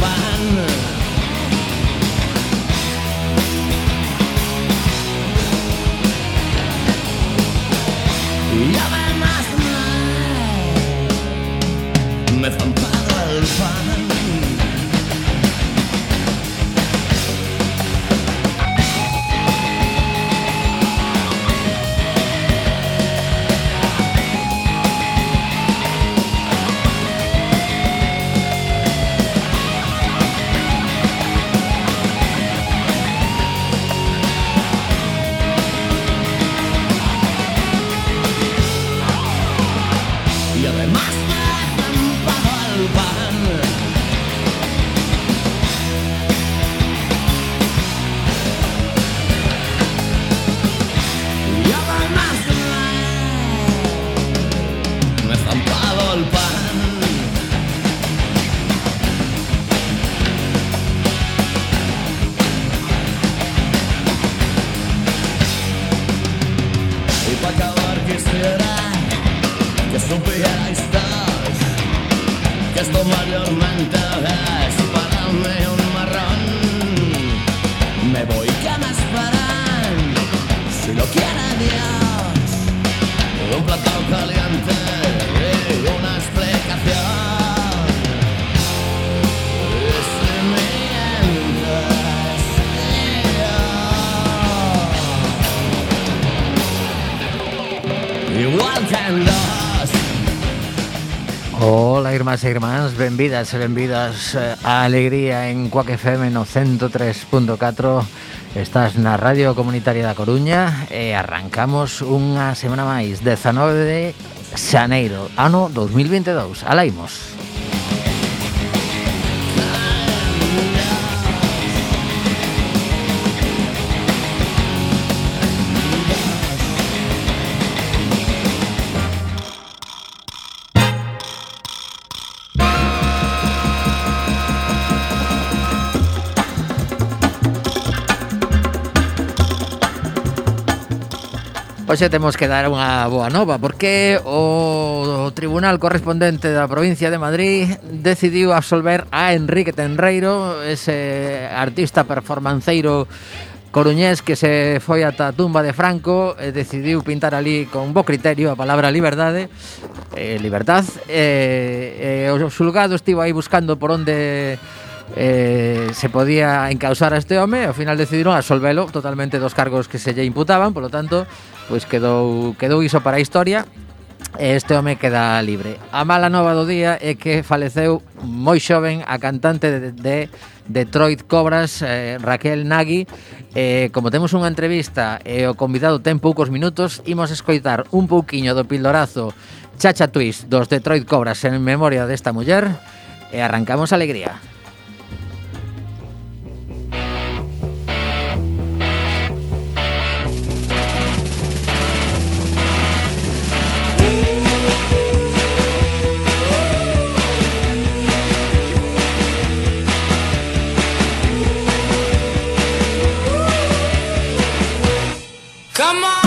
by irmás e irmáns, benvidas e benvidas eh, a Alegría en Cuac FM no 103.4 Estás na Radio Comunitaria da Coruña e arrancamos unha semana máis, 19 de xaneiro, ano 2022 Alaimos. hoxe temos que dar unha boa nova porque o tribunal correspondente da provincia de Madrid decidiu absolver a Enrique Tenreiro, ese artista performanceiro coruñés que se foi ata a tumba de Franco e decidiu pintar ali con bo criterio a palabra liberdade eh, libertad eh, eh, o xulgado estivo aí buscando por onde eh, se podía encausar a este home, ao final decidiron absolvelo totalmente dos cargos que se lle imputaban, polo tanto, pois quedou quedou iso para a historia e este home queda libre. A mala nova do día é que faleceu moi xoven a cantante de, de Detroit Cobras, eh, Raquel Nagui. Eh, como temos unha entrevista e eh, o convidado ten poucos minutos, imos escoitar un pouquiño do pildorazo Chacha Twist dos Detroit Cobras en memoria desta muller e arrancamos alegría. Come on,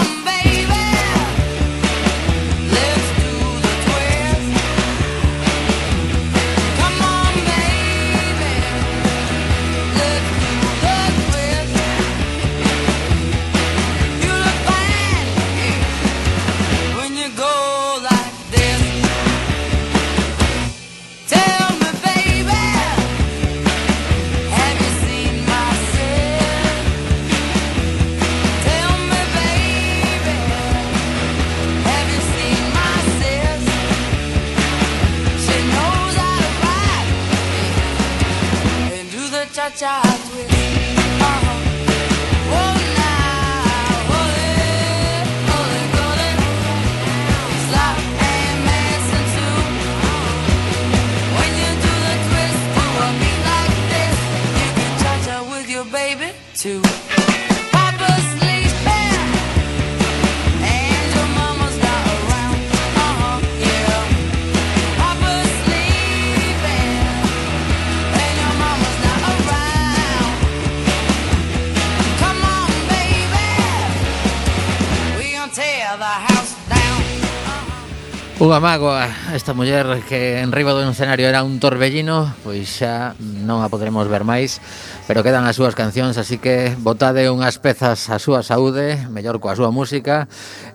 Unha mágoa esta muller que en riba do escenario era un torbellino Pois xa non a poderemos ver máis Pero quedan as súas cancións Así que botade unhas pezas a súa saúde Mellor coa súa música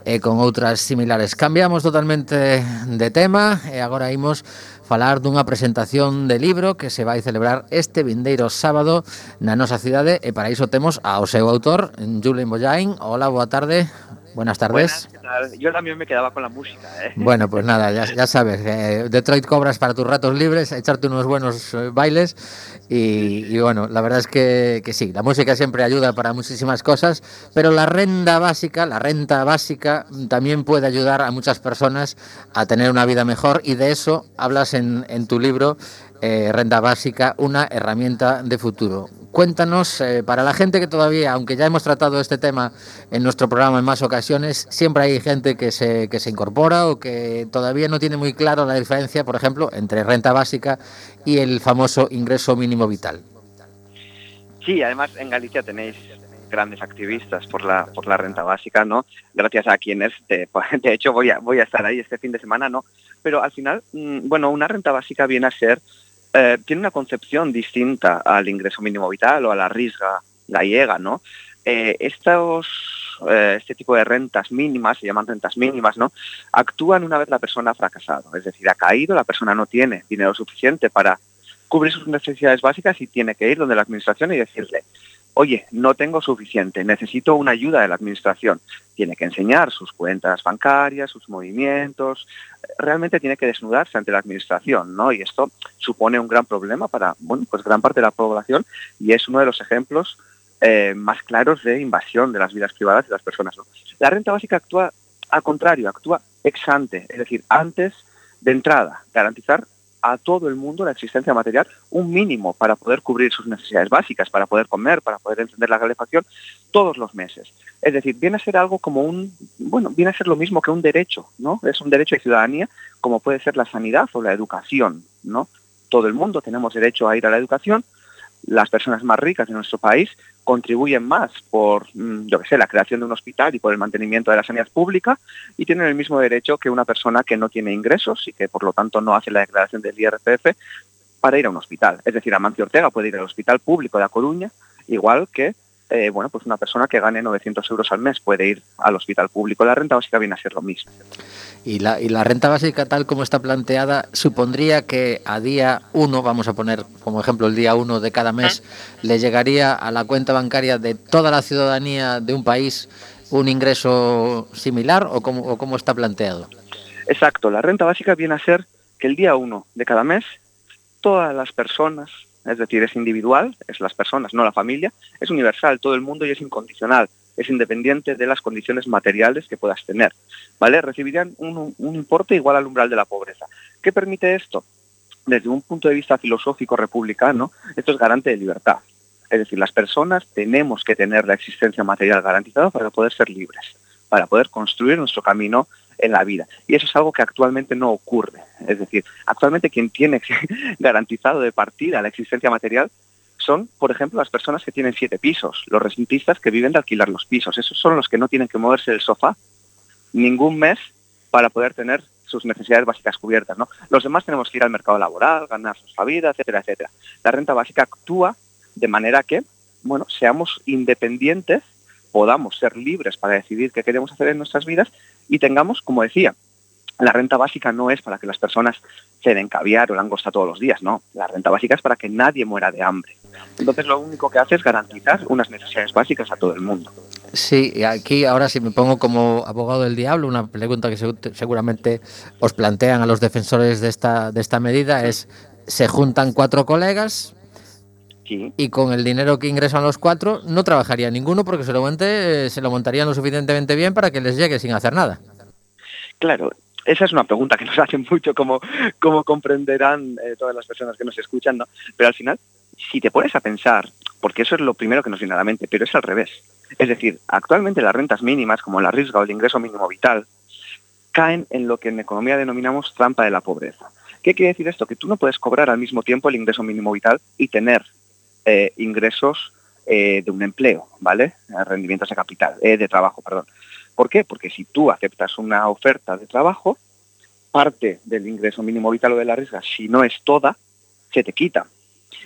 E con outras similares Cambiamos totalmente de tema E agora imos falar dunha presentación de libro que se vai celebrar este vindeiro sábado na nosa cidade e para iso temos ao seu autor, Julen Bollain. Hola, boa tarde. Buenas tardes. Buenas. Yo también me quedaba con la música. ¿eh? Bueno, pues nada, ya, ya sabes, eh, Detroit cobras para tus ratos libres, echarte unos buenos eh, bailes y, y, bueno, la verdad es que, que, sí, la música siempre ayuda para muchísimas cosas, pero la renta básica, la renta básica también puede ayudar a muchas personas a tener una vida mejor y de eso hablas en, en tu libro eh, Renta Básica, una herramienta de futuro. Cuéntanos, eh, para la gente que todavía, aunque ya hemos tratado este tema en nuestro programa en más ocasiones, siempre hay gente que se, que se incorpora o que todavía no tiene muy claro la diferencia, por ejemplo, entre renta básica y el famoso ingreso mínimo vital. Sí, además en Galicia tenéis grandes activistas por la por la renta básica, ¿no? Gracias a quienes, de, de hecho, voy a voy a estar ahí este fin de semana, ¿no? Pero al final, mmm, bueno, una renta básica viene a ser eh, tiene una concepción distinta al ingreso mínimo vital o a la risga gallega, ¿no? Eh, estos, eh, este tipo de rentas mínimas, se llaman rentas mínimas, ¿no? Actúan una vez la persona ha fracasado, es decir, ha caído, la persona no tiene dinero suficiente para cubrir sus necesidades básicas y tiene que ir donde la administración y decirle, oye, no tengo suficiente, necesito una ayuda de la administración. Tiene que enseñar sus cuentas bancarias, sus movimientos, realmente tiene que desnudarse ante la administración, ¿no? Y esto supone un gran problema para, bueno, pues gran parte de la población y es uno de los ejemplos eh, más claros de invasión de las vidas privadas de las personas, ¿no? La renta básica actúa al contrario, actúa ex ante, es decir, antes de entrada, garantizar a todo el mundo la existencia material un mínimo para poder cubrir sus necesidades básicas, para poder comer, para poder encender la calefacción todos los meses. Es decir, viene a ser algo como un, bueno, viene a ser lo mismo que un derecho, ¿no? Es un derecho de ciudadanía como puede ser la sanidad o la educación, ¿no? Todo el mundo tenemos derecho a ir a la educación, las personas más ricas de nuestro país contribuyen más por, mm, yo que sé, la creación de un hospital y por el mantenimiento de la sanidad pública y tienen el mismo derecho que una persona que no tiene ingresos y que por lo tanto no hace la declaración del IRPF para ir a un hospital. Es decir, Amancio Ortega puede ir al Hospital Público de A Coruña, igual que eh, bueno, pues una persona que gane 900 euros al mes puede ir al hospital público. La renta básica viene a ser lo mismo. Y la, y la renta básica tal como está planteada supondría que a día uno, vamos a poner como ejemplo el día uno de cada mes, le llegaría a la cuenta bancaria de toda la ciudadanía de un país un ingreso similar o cómo, o cómo está planteado. Exacto, la renta básica viene a ser que el día uno de cada mes todas las personas es decir, es individual, es las personas, no la familia, es universal, todo el mundo y es incondicional, es independiente de las condiciones materiales que puedas tener, ¿vale? Recibirían un, un importe igual al umbral de la pobreza. ¿Qué permite esto? Desde un punto de vista filosófico republicano, esto es garante de libertad. Es decir, las personas tenemos que tener la existencia material garantizada para poder ser libres, para poder construir nuestro camino en la vida. Y eso es algo que actualmente no ocurre. Es decir, actualmente quien tiene garantizado de partida la existencia material son, por ejemplo, las personas que tienen siete pisos, los rentistas que viven de alquilar los pisos. Esos son los que no tienen que moverse del sofá ningún mes para poder tener sus necesidades básicas cubiertas. ¿no? Los demás tenemos que ir al mercado laboral, ganar nuestra vida, etcétera, etcétera. La renta básica actúa de manera que, bueno, seamos independientes, podamos ser libres para decidir qué queremos hacer en nuestras vidas y tengamos, como decía, la renta básica no es para que las personas se den caviar o langosta todos los días, no. La renta básica es para que nadie muera de hambre. Entonces lo único que hace es garantizar unas necesidades básicas a todo el mundo. Sí, aquí ahora si me pongo como abogado del diablo, una pregunta que seguramente os plantean a los defensores de esta, de esta medida es, se juntan cuatro colegas, Sí. Y con el dinero que ingresan los cuatro no trabajaría ninguno porque seguramente se lo montarían lo suficientemente bien para que les llegue sin hacer nada. Claro, esa es una pregunta que nos hacen mucho, como, como comprenderán eh, todas las personas que nos escuchan, ¿no? Pero al final, si te pones a pensar, porque eso es lo primero que nos viene a la mente, pero es al revés. Es decir, actualmente las rentas mínimas, como la risga o el ingreso mínimo vital, caen en lo que en economía denominamos trampa de la pobreza. ¿Qué quiere decir esto? Que tú no puedes cobrar al mismo tiempo el ingreso mínimo vital y tener eh, ingresos eh, de un empleo, ¿vale? Rendimientos de capital, eh, de trabajo, perdón. ¿Por qué? Porque si tú aceptas una oferta de trabajo, parte del ingreso mínimo vital o de la renta, si no es toda, se te quita.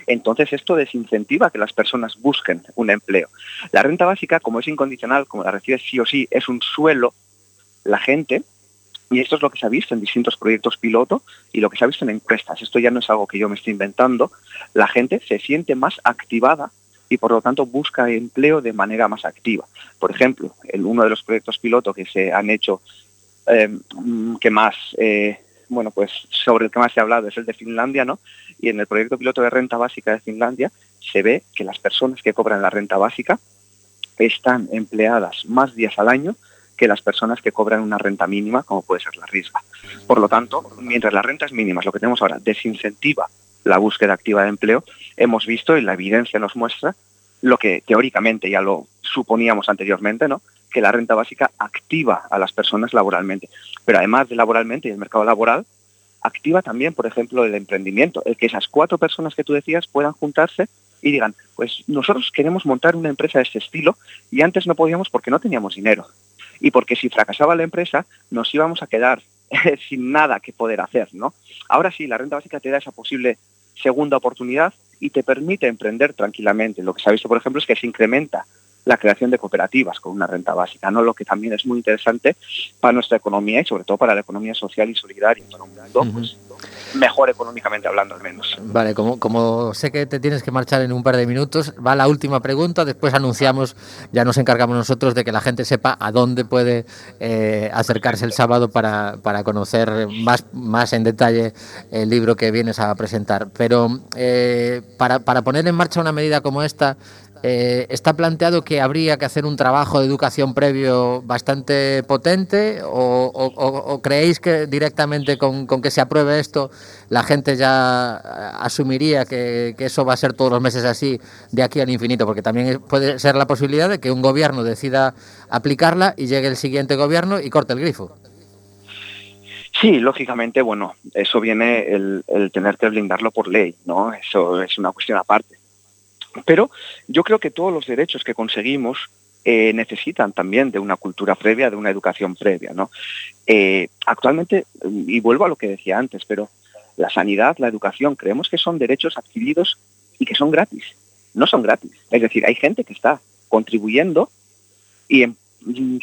Entonces esto desincentiva que las personas busquen un empleo. La renta básica, como es incondicional, como la recibes sí o sí, es un suelo, la gente, y esto es lo que se ha visto en distintos proyectos piloto y lo que se ha visto en encuestas, esto ya no es algo que yo me estoy inventando, la gente se siente más activada y por lo tanto busca empleo de manera más activa. Por ejemplo, en uno de los proyectos piloto que se han hecho eh, que más eh, bueno pues sobre el que más se ha hablado es el de Finlandia, ¿no? Y en el proyecto piloto de renta básica de Finlandia se ve que las personas que cobran la renta básica están empleadas más días al año que las personas que cobran una renta mínima, como puede ser la risga. Por lo tanto, mientras las rentas mínimas, lo que tenemos ahora, desincentiva la búsqueda activa de empleo, hemos visto y la evidencia nos muestra lo que teóricamente ya lo suponíamos anteriormente, ¿no? que la renta básica activa a las personas laboralmente. Pero además de laboralmente y el mercado laboral, activa también, por ejemplo, el emprendimiento, el que esas cuatro personas que tú decías puedan juntarse y digan, pues nosotros queremos montar una empresa de este estilo y antes no podíamos porque no teníamos dinero. Y porque si fracasaba la empresa, nos íbamos a quedar sin nada que poder hacer, ¿no? Ahora sí, la renta básica te da esa posible segunda oportunidad y te permite emprender tranquilamente. Lo que se ha visto, por ejemplo, es que se incrementa la creación de cooperativas con una renta básica, ¿no? Lo que también es muy interesante para nuestra economía y sobre todo para la economía social y solidaria, para un mundo pues, mejor económicamente hablando al menos. Vale, como, como sé que te tienes que marchar en un par de minutos, va la última pregunta, después anunciamos, ya nos encargamos nosotros de que la gente sepa a dónde puede eh, acercarse el sábado para, para, conocer más, más en detalle el libro que vienes a presentar. Pero eh, para, para poner en marcha una medida como esta, eh, está planteado que habría que hacer un trabajo de educación previo bastante potente o, creéis que directamente con, que se apruebe esto la gente ya asumiría que, que, eso va a ser todos los meses así de aquí al infinito? Porque también puede ser la posibilidad de que un gobierno decida aplicarla y llegue el siguiente gobierno y corte el grifo. Sí, lógicamente, bueno, eso viene el, el tener que blindarlo por ley, ¿no? Eso es una cuestión aparte pero yo creo que todos los derechos que conseguimos eh, necesitan también de una cultura previa, de una educación previa. ¿no? Eh, actualmente, y vuelvo a lo que decía antes, pero la sanidad, la educación, creemos que son derechos adquiridos y que son gratis. No son gratis. Es decir, hay gente que está contribuyendo y en,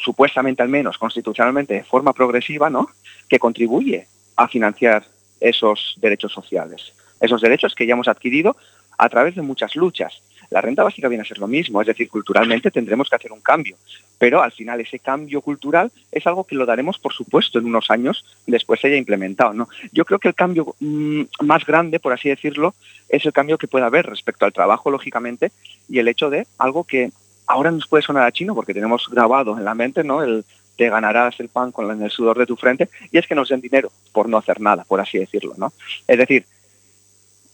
supuestamente al menos constitucionalmente de forma progresiva, ¿no? que contribuye a financiar esos derechos sociales. Esos derechos que ya hemos adquirido a través de muchas luchas. La renta básica viene a ser lo mismo, es decir, culturalmente tendremos que hacer un cambio, pero al final ese cambio cultural es algo que lo daremos, por supuesto, en unos años después se haya implementado. ¿no? Yo creo que el cambio mmm, más grande, por así decirlo, es el cambio que puede haber respecto al trabajo, lógicamente, y el hecho de algo que ahora nos puede sonar a chino porque tenemos grabado en la mente ¿no? el te ganarás el pan con el sudor de tu frente, y es que nos den dinero por no hacer nada, por así decirlo. ¿no? Es decir,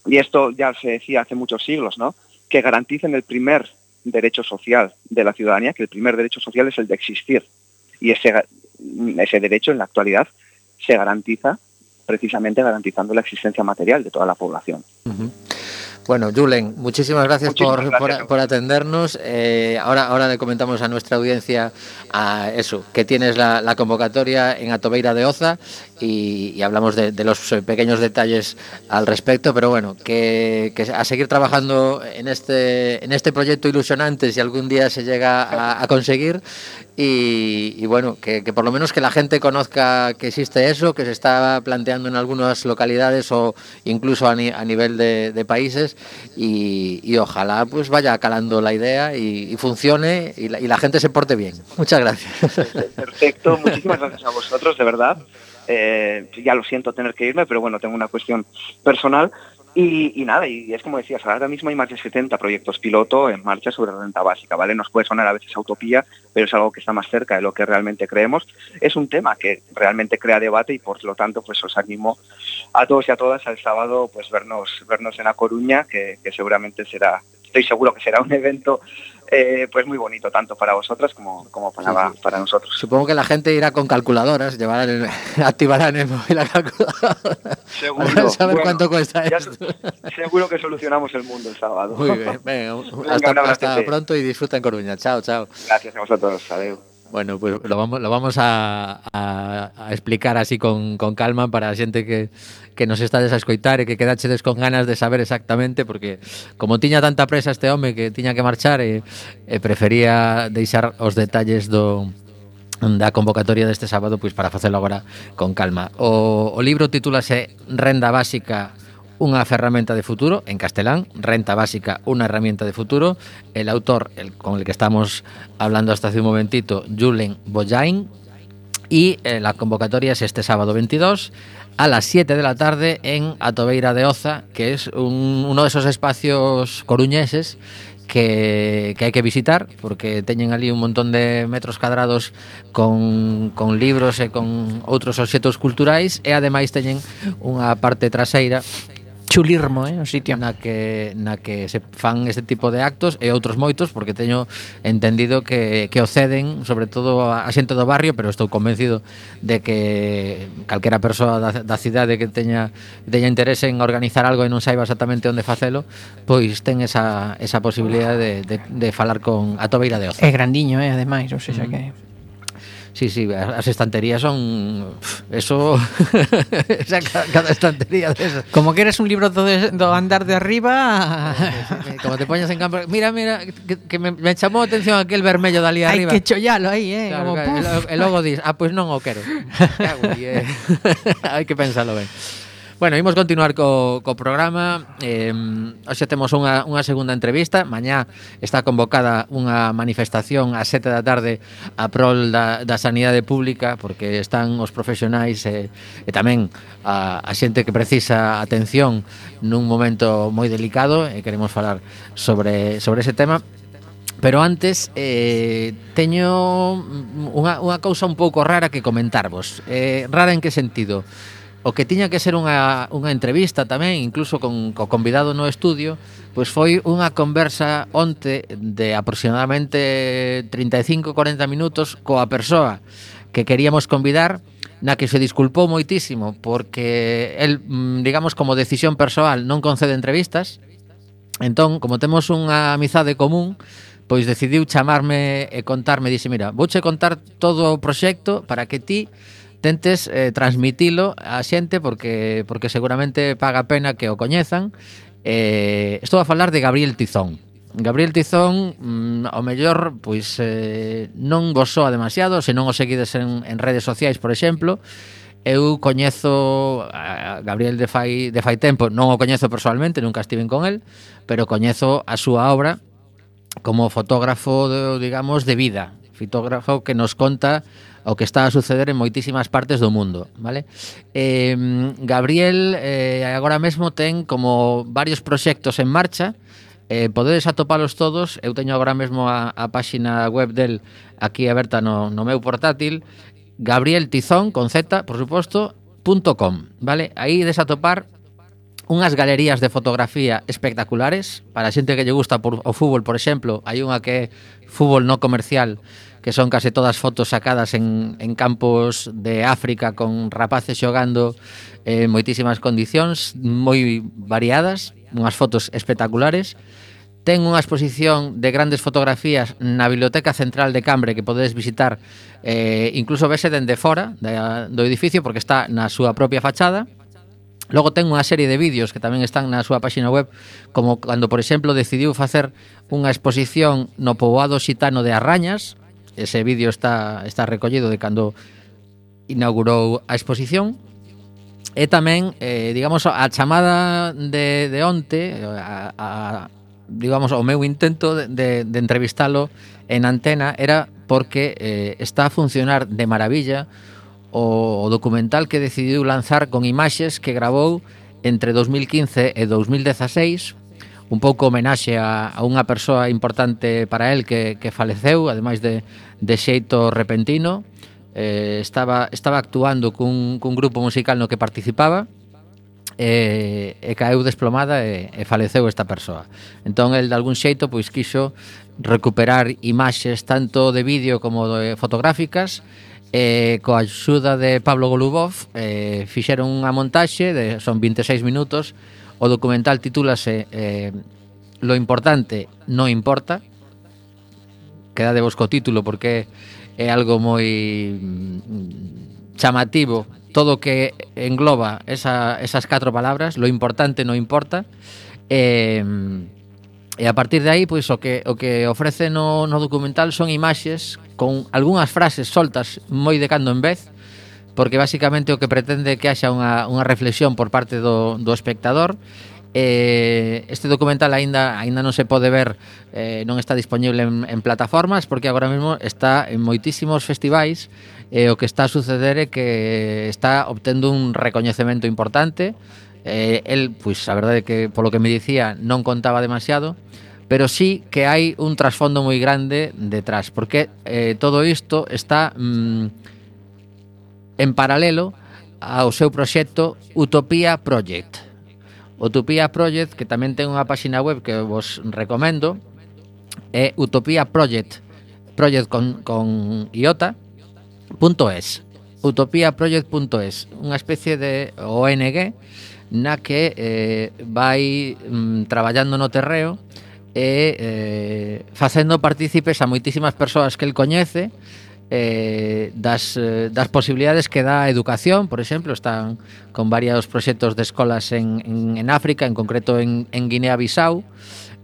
y esto ya se decía hace muchos siglos, ¿no? que garanticen el primer derecho social de la ciudadanía, que el primer derecho social es el de existir. Y ese, ese derecho en la actualidad se garantiza precisamente garantizando la existencia material de toda la población. Bueno, Julen, muchísimas gracias, muchísimas por, gracias por, por, atendernos. Eh, ahora, ahora le comentamos a nuestra audiencia a eso, que tienes la, la convocatoria en Atobeira de Oza y, y hablamos de, de, los pequeños detalles al respecto, pero bueno, que, que, a seguir trabajando en este, en este proyecto ilusionante si algún día se llega a, a conseguir. Y, y bueno, que, que, por lo menos que la gente conozca que existe eso, que se está planteando en algunas localidades o incluso a, ni, a nivel de, de países y, ojalá pues vaya calando la idea y, funcione y la, y la, gente se porte bien. Muchas gracias. Perfecto, muchísimas gracias a vosotros, de verdad. Eh, ya lo siento tener que irme, pero bueno, tengo una cuestión personal. Y, y, nada, y es como decías, ahora mismo hay más de 70 proyectos piloto en marcha sobre renta básica, ¿vale? Nos puede sonar a veces utopía, pero es algo que está más cerca de lo que realmente creemos. Es un tema que realmente crea debate y por lo tanto pues os animo a todos y a todas al sábado pues vernos, vernos en La Coruña, que, que seguramente será, estoy seguro que será un evento eh, pues muy bonito, tanto para vosotras como, como para, sí, sí. para nosotros. Supongo que la gente irá con calculadoras, llevarán el, activarán el móvil la calculadora. Seguro. Para saber bueno, cuánto cuesta ya, esto. Seguro que solucionamos el mundo el sábado. Muy bien, venga, Venga, hasta, hasta pronto y disfruta en Coruña. Chao, chao. Gracias a vosotros, adiós. Bueno, pues lo vamos, lo vamos a, a, a explicar así con, con calma para a xente que, que nos está a escoitar e que quedachedes con ganas de saber exactamente porque como tiña tanta presa este home que tiña que marchar e, e prefería deixar os detalles do da convocatoria deste sábado pois para facelo agora con calma. O, o libro titúlase Renda Básica unha ferramenta de futuro, en castelán, renta básica, una herramienta de futuro. El autor el, con el que estamos hablando hasta hace un momentito, Julen Boyain, y eh, la convocatoria es este sábado 22 a las 7 de la tarde en Atobeira de Oza, que es un, uno de esos espacios coruñeses que, que, hay que visitar porque teñen ali un montón de metros cadrados con, con libros e con outros obxetos culturais e ademais teñen unha parte traseira chulirmo, eh, o sitio. Na que, na que se fan este tipo de actos e outros moitos, porque teño entendido que, que o ceden, sobre todo a xente do barrio, pero estou convencido de que calquera persoa da, da cidade que teña, teña interese en organizar algo e non saiba exactamente onde facelo, pois ten esa, esa posibilidade de, de, de falar con a tobeira de ocio. É grandiño, eh, ademais, ou seja mm. que... Sí, sí, as estanterías son eso, esa, cada estantería desas. Como que eres un libro do, do andar de arriba, como te poñas en campo, mira, mira, que, que me, me chamou a atención aquel vermello dali arriba. Hai que chollalo aí, eh, claro, como claro, e logo dis, ah, pois pues non o quero. Cago, eh. Hai que pensalo ben. Bueno, imos continuar co, co programa. Eh, Oxe temos unha, unha segunda entrevista. Mañá está convocada unha manifestación A sete da tarde A prol da, da sanidade pública Porque están os profesionais eh, E tamén a, a xente que precisa atención Nun momento moi delicado E eh, queremos falar sobre, sobre ese tema. Pero antes eh, teño unha, unha cousa un pouco rara que comentarvos. Eh, Rara en que sentido? o que tiña que ser unha, unha entrevista tamén, incluso con co convidado no estudio, pois foi unha conversa onte de aproximadamente 35-40 minutos coa persoa que queríamos convidar, na que se disculpou moitísimo porque el, mm, digamos, como decisión persoal non concede entrevistas. Entón, como temos unha amizade común, pois decidiu chamarme e contarme, dixe, mira, vouche contar todo o proxecto para que ti tentes eh, transmitilo a xente porque porque seguramente paga pena que o coñezan. Eh, estou a falar de Gabriel Tizón. Gabriel Tizón, mm, o mellor, pois eh, non vos soa demasiado, se non o seguides en, en redes sociais, por exemplo, eu coñezo a Gabriel de fai, de fai tempo, non o coñezo personalmente, nunca estiven con el, pero coñezo a súa obra como fotógrafo, digamos, de vida, fitógrafo que nos conta o que está a suceder en moitísimas partes do mundo, vale? Eh, Gabriel eh, agora mesmo ten como varios proxectos en marcha, Eh, podedes atopalos todos, eu teño agora mesmo a, a páxina web del aquí aberta no, no meu portátil, Gabriel Tizón, con Z, por suposto, .com, vale? Aí desatopar unhas galerías de fotografía espectaculares para a xente que lle gusta por, o fútbol, por exemplo, hai unha que é fútbol no comercial que son case todas fotos sacadas en, en campos de África con rapaces xogando en eh, moitísimas condicións, moi variadas, unhas fotos espectaculares. Ten unha exposición de grandes fotografías na Biblioteca Central de Cambre que podedes visitar, eh, incluso vese dende fora da, do edificio porque está na súa propia fachada. Logo ten unha serie de vídeos que tamén están na súa páxina web, como cando, por exemplo, decidiu facer unha exposición no poboado xitano de Arrañas, Ese vídeo está, está recollido de cando inaugurou a exposición. E tamén, eh, digamos, a chamada de, de onte a, a, digamos, o meu intento de, de, de entrevistalo en antena era porque eh, está a funcionar de maravilla o, o documental que decidiu lanzar con imaxes que grabou entre 2015 e 2016 un pouco homenaxe a, a unha persoa importante para el que, que faleceu, ademais de, de xeito repentino. Eh, estaba, estaba actuando cun, cun grupo musical no que participaba e, e caeu desplomada e, e faleceu esta persoa. Entón, el de algún xeito pois quixo recuperar imaxes tanto de vídeo como de fotográficas e coa axuda de Pablo Golubov eh, fixeron unha montaxe de son 26 minutos O documental titúlase eh, Lo importante no importa. Quedadevos co título porque é algo moi mm, chamativo todo o que engloba esa, esas catro palabras, lo importante non importa. Eh, E a partir de aí, pois o que o que ofrece no no documental son imaxes con algunhas frases soltas moi de cando en vez porque basicamente o que pretende é que haxa unha, unha reflexión por parte do, do espectador Eh, este documental aínda aínda non se pode ver, eh, non está disponible en, en plataformas porque agora mesmo está en moitísimos festivais e eh, o que está a suceder é que está obtendo un recoñecemento importante. Eh, el, pois, a verdade é que polo que me dicía non contaba demasiado, pero sí que hai un trasfondo moi grande detrás, porque eh, todo isto está mm, en paralelo ao seu proxecto Utopía Project. Utopía Project, que tamén ten unha páxina web que vos recomendo, é Utopía Project, project con, con iota.es utopiaproject.es unha especie de ONG na que eh, vai mm, traballando no terreo e eh, facendo partícipes a moitísimas persoas que el coñece eh, das, eh, das posibilidades que dá a educación, por exemplo, están con varios proxectos de escolas en, en, en África, en concreto en, en Guinea-Bissau,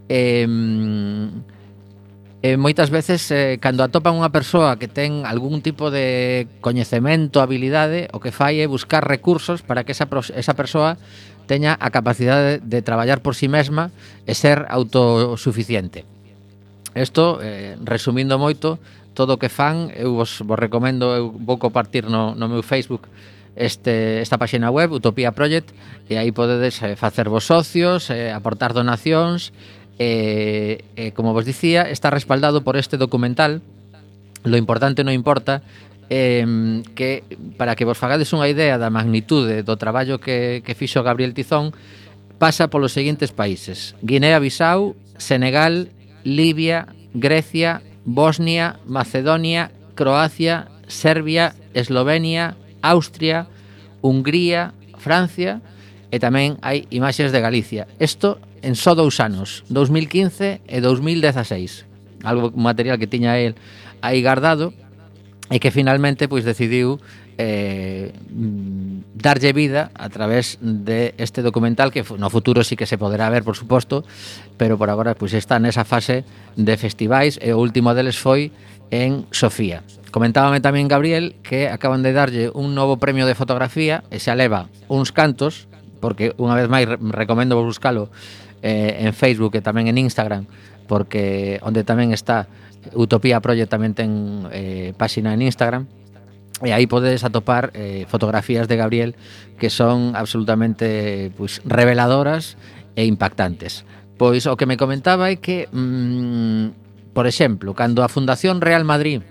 eh, eh, moitas veces eh, cando atopan unha persoa que ten algún tipo de coñecemento, habilidade, o que fai é buscar recursos para que esa, esa persoa teña a capacidade de, de traballar por si sí mesma e ser autosuficiente. Isto, eh, resumindo moito, todo o que fan, eu vos, vos recomendo, eu vou compartir no, no meu Facebook este, esta páxina web, Utopía Project, e aí podedes eh, facer vos socios, eh, aportar donacións, e, eh, eh, como vos dicía, está respaldado por este documental, Lo importante non importa, eh, que para que vos fagades unha idea da magnitude do traballo que, que fixo Gabriel Tizón, pasa polos seguintes países Guinea-Bissau, Senegal, Libia, Grecia, Bosnia, Macedonia, Croacia, Serbia, Eslovenia, Austria, Hungría, Francia e tamén hai imaxes de Galicia. Isto en só dous anos, 2015 e 2016. Algo material que tiña el aí guardado e que finalmente pois decidiu eh, mm, darlle vida a través de este documental que no futuro sí que se poderá ver, por suposto, pero por agora pois pues, está nesa fase de festivais e o último deles foi en Sofía. Comentábame tamén Gabriel que acaban de darlle un novo premio de fotografía e se aleva uns cantos, porque unha vez máis recomendo vos buscalo eh, en Facebook e tamén en Instagram, porque onde tamén está Utopía Project tamén ten eh, páxina en Instagram E aí podedes atopar eh, fotografías de Gabriel que son absolutamente pues, reveladoras e impactantes. Pois o que me comentaba é que, mm, por exemplo, cando a Fundación Real Madrid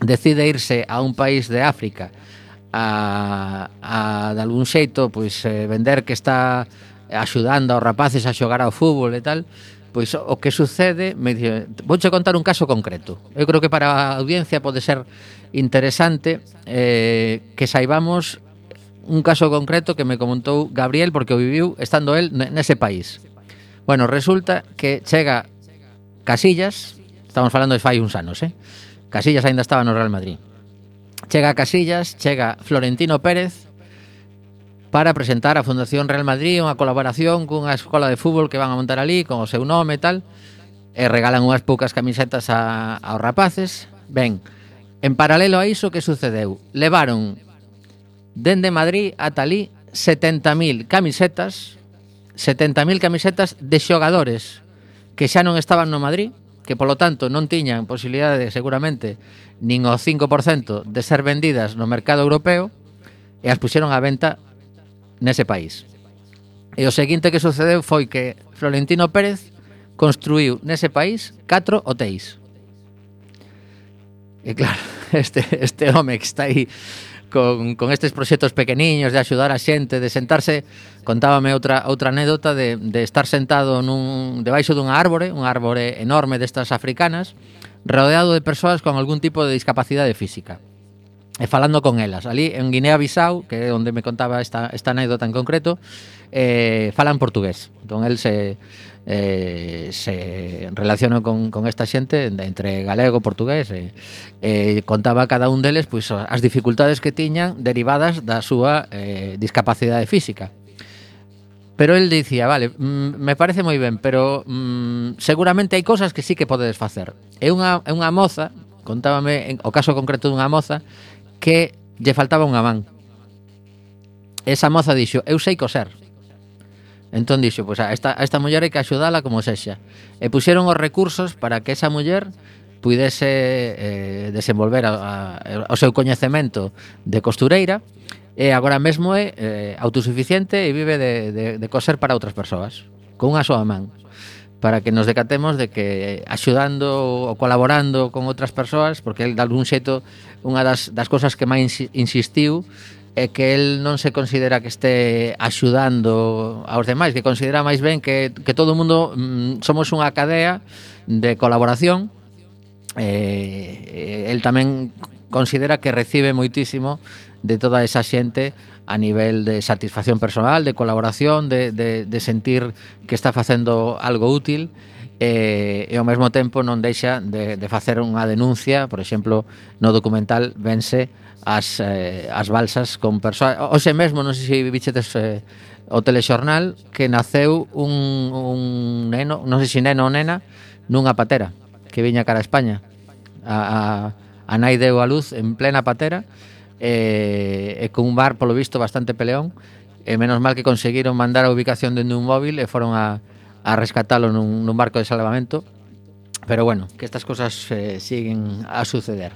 decide irse a un país de África a, a de algún xeito pois eh, vender que está axudando aos rapaces a xogar ao fútbol e tal, Pois o que sucede, me dice, vouche contar un caso concreto. Eu creo que para a audiencia pode ser interesante eh, que saibamos un caso concreto que me comentou Gabriel porque o viviu estando el nese país. Bueno, resulta que chega Casillas, estamos falando de fai uns anos, eh? Casillas aínda estaba no Real Madrid. Chega Casillas, chega Florentino Pérez para presentar a Fundación Real Madrid unha colaboración cunha escola de fútbol que van a montar ali con o seu nome e tal e regalan unhas poucas camisetas a, aos rapaces. Ben, en paralelo a iso que sucedeu? Levaron dende Madrid ata ali 70.000 camisetas 70.000 camisetas de xogadores que xa non estaban no Madrid que polo tanto non tiñan posibilidade seguramente nin o 5% de ser vendidas no mercado europeo e as puxeron á venta nese país. E o seguinte que sucedeu foi que Florentino Pérez construiu nese país catro hotéis. E claro, este, este home que está aí con, con estes proxectos pequeniños de axudar a xente, de sentarse, contábame outra outra anécdota de, de estar sentado nun debaixo dunha árbore, unha árbore enorme destas africanas, rodeado de persoas con algún tipo de discapacidade física e falando con elas. Ali en Guinea-Bissau, que é onde me contaba esta, esta anécdota en concreto, eh, falan portugués. Entón, el se, eh, se relaciona con, con esta xente entre galego, portugués, e eh, eh, contaba cada un deles pois, as dificultades que tiñan derivadas da súa eh, discapacidade física. Pero él dicía, vale, mm, me parece moi ben, pero mm, seguramente hai cousas que sí que podedes facer. É unha, é unha moza, contábame en, o caso concreto dunha moza que lle faltaba unha man. Esa moza dixo, eu sei coser. Entón dixo, pois a esta, a esta muller hai que axudala como sexa. E puxeron os recursos para que esa muller puidese eh, desenvolver a, a, o seu coñecemento de costureira e agora mesmo é eh, autosuficiente e vive de, de, de coser para outras persoas con unha súa man para que nos decatemos de que axudando ou colaborando con outras persoas, porque el de algún xeito unha das, das cosas que máis insistiu é que el non se considera que este axudando aos demais, que considera máis ben que, que todo o mundo mm, somos unha cadea de colaboración. Eh, el tamén considera que recibe moitísimo de toda esa xente a nivel de satisfacción personal, de colaboración, de, de, de sentir que está facendo algo útil e, e ao mesmo tempo non deixa de, de facer unha denuncia, por exemplo, no documental vense as, eh, as balsas con persoas... Oxe mesmo, non sei se bichetes eh, o telexornal, que naceu un, un neno, non sei se neno ou nena, nunha patera, que viña cara a España. A, a, a nai deu a luz en plena patera, eh, e, e cun bar, polo visto, bastante peleón, e menos mal que conseguiron mandar a ubicación dende un móvil e foron a, a rescatalo nun, nun barco de salvamento pero bueno, que estas cosas eh, siguen a suceder.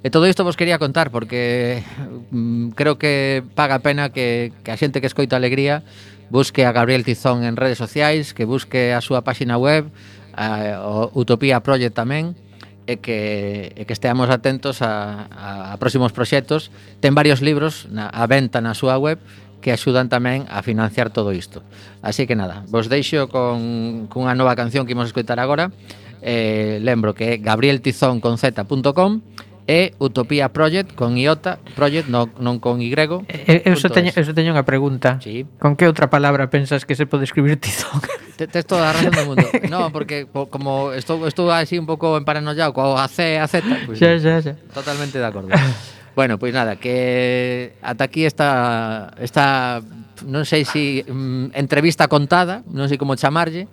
E todo isto vos quería contar porque mm, creo que paga pena que, que a xente que escoita alegría busque a Gabriel Tizón en redes sociais, que busque a súa páxina web, a, o Utopía Project tamén, e que, e que esteamos atentos a, a, a próximos proxectos. Ten varios libros na, a venta na súa web que axudan tamén a financiar todo isto. Así que nada, vos deixo con, cunha nova canción que imos escutar agora. Eh, lembro que é gabrieltizón con z.com e Utopía Project con iota, Project non, non con Y. Eh, eu, eu, só teño, eu só teño unha pregunta. Sí. Con que outra palabra pensas que se pode escribir tizón? Te, tes toda a razón do mundo. no, porque po, como estou, estou así un pouco emparanoiao coa C, a Z. Pues, xa, xa, xa. Totalmente de acordo. Bueno, pois nada, que ata aquí esta, esta non sei se si, mm, entrevista contada, non sei como chamarlle,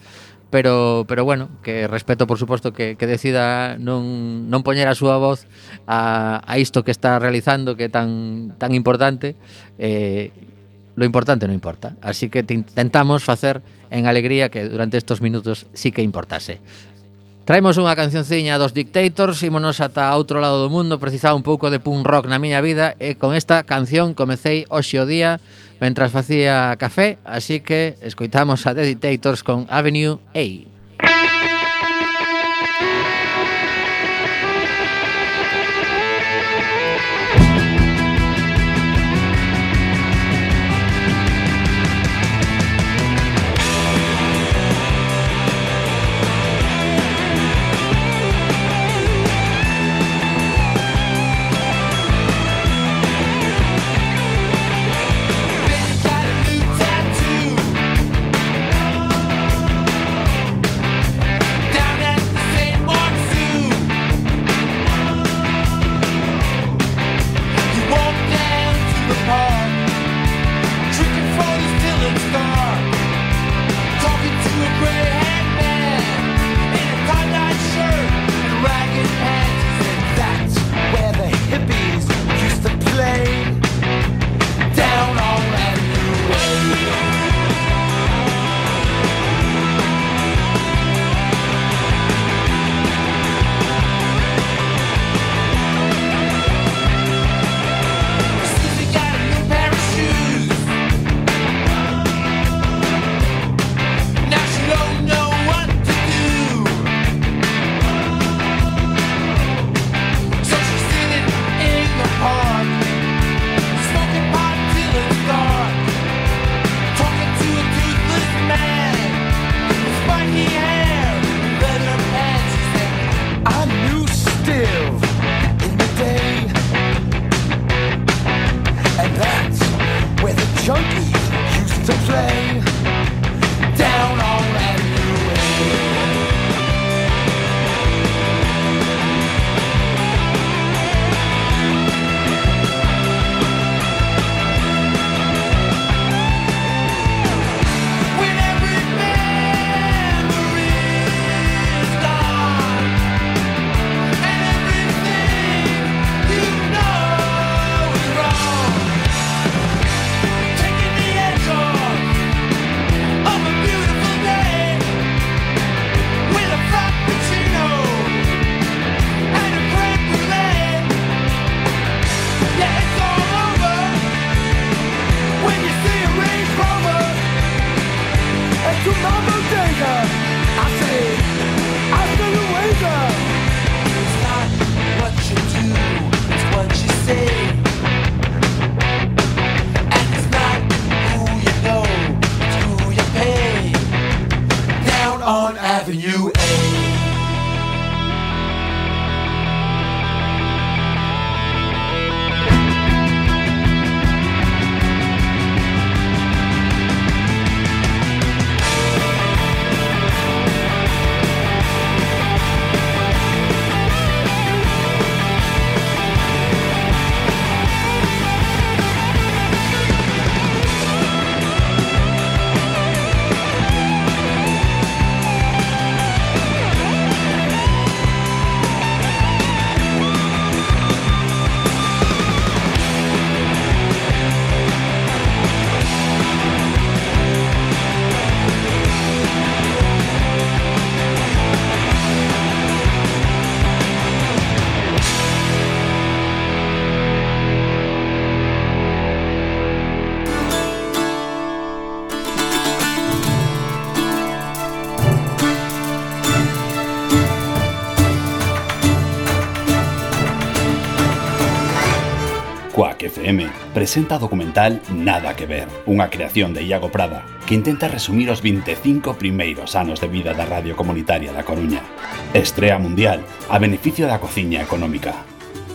pero pero bueno, que respeto por suposto que, que decida non, non poñer a súa voz a, a isto que está realizando que é tan tan importante eh, lo importante non importa. Así que intentamos facer en alegría que durante estos minutos sí que importase. Traemos unha cancionciña dos Dictators, ímonos ata outro lado do mundo, precisaba un pouco de punk rock na miña vida e con esta canción comecei hoxe o día mentras facía café, así que escoitamos a The Dictators con Avenue A. presenta o documental Nada que ver, unha creación de Iago Prada, que intenta resumir os 25 primeiros anos de vida da Radio Comunitaria da Coruña. Estrea mundial a beneficio da cociña económica.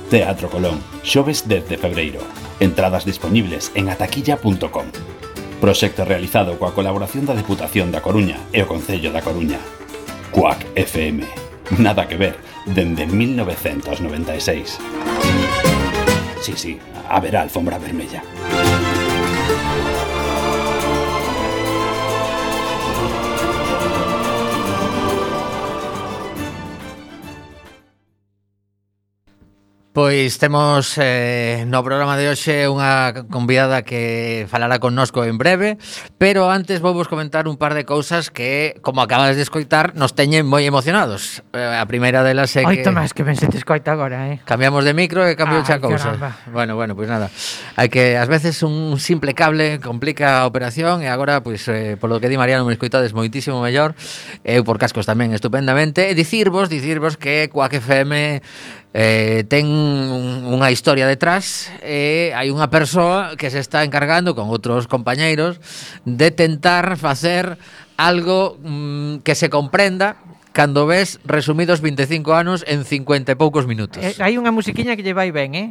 Teatro Colón, xoves 10 de febreiro. Entradas disponibles en ataquilla.com. Proxecto realizado coa colaboración da Deputación da Coruña e o Concello da Coruña. Cuac FM. Nada que ver dende 1996. Sí, sí, haberá alfombra vermella. Pois temos eh, no programa de hoxe unha convidada que falará connosco en breve, pero antes vou vos comentar un par de cousas que, como acabas de escoitar, nos teñen moi emocionados. Eh, a primeira delas é que... Oito máis que ben se te escoita agora, eh? Cambiamos de micro e cambio xa cousa. Bueno, bueno, pois pues nada. Hai que, ás veces, un simple cable complica a operación e agora, pois, pues, eh, polo que di Mariano, me escoitades moitísimo mellor. Eu por cascos tamén estupendamente. E dicirvos, dicirvos que Coac FM eh, ten unha historia detrás e eh, hai unha persoa que se está encargando con outros compañeiros de tentar facer algo mm, que se comprenda cando ves resumidos 25 anos en 50 e poucos minutos. Eh, hai unha musiquiña que lle vai ben, eh?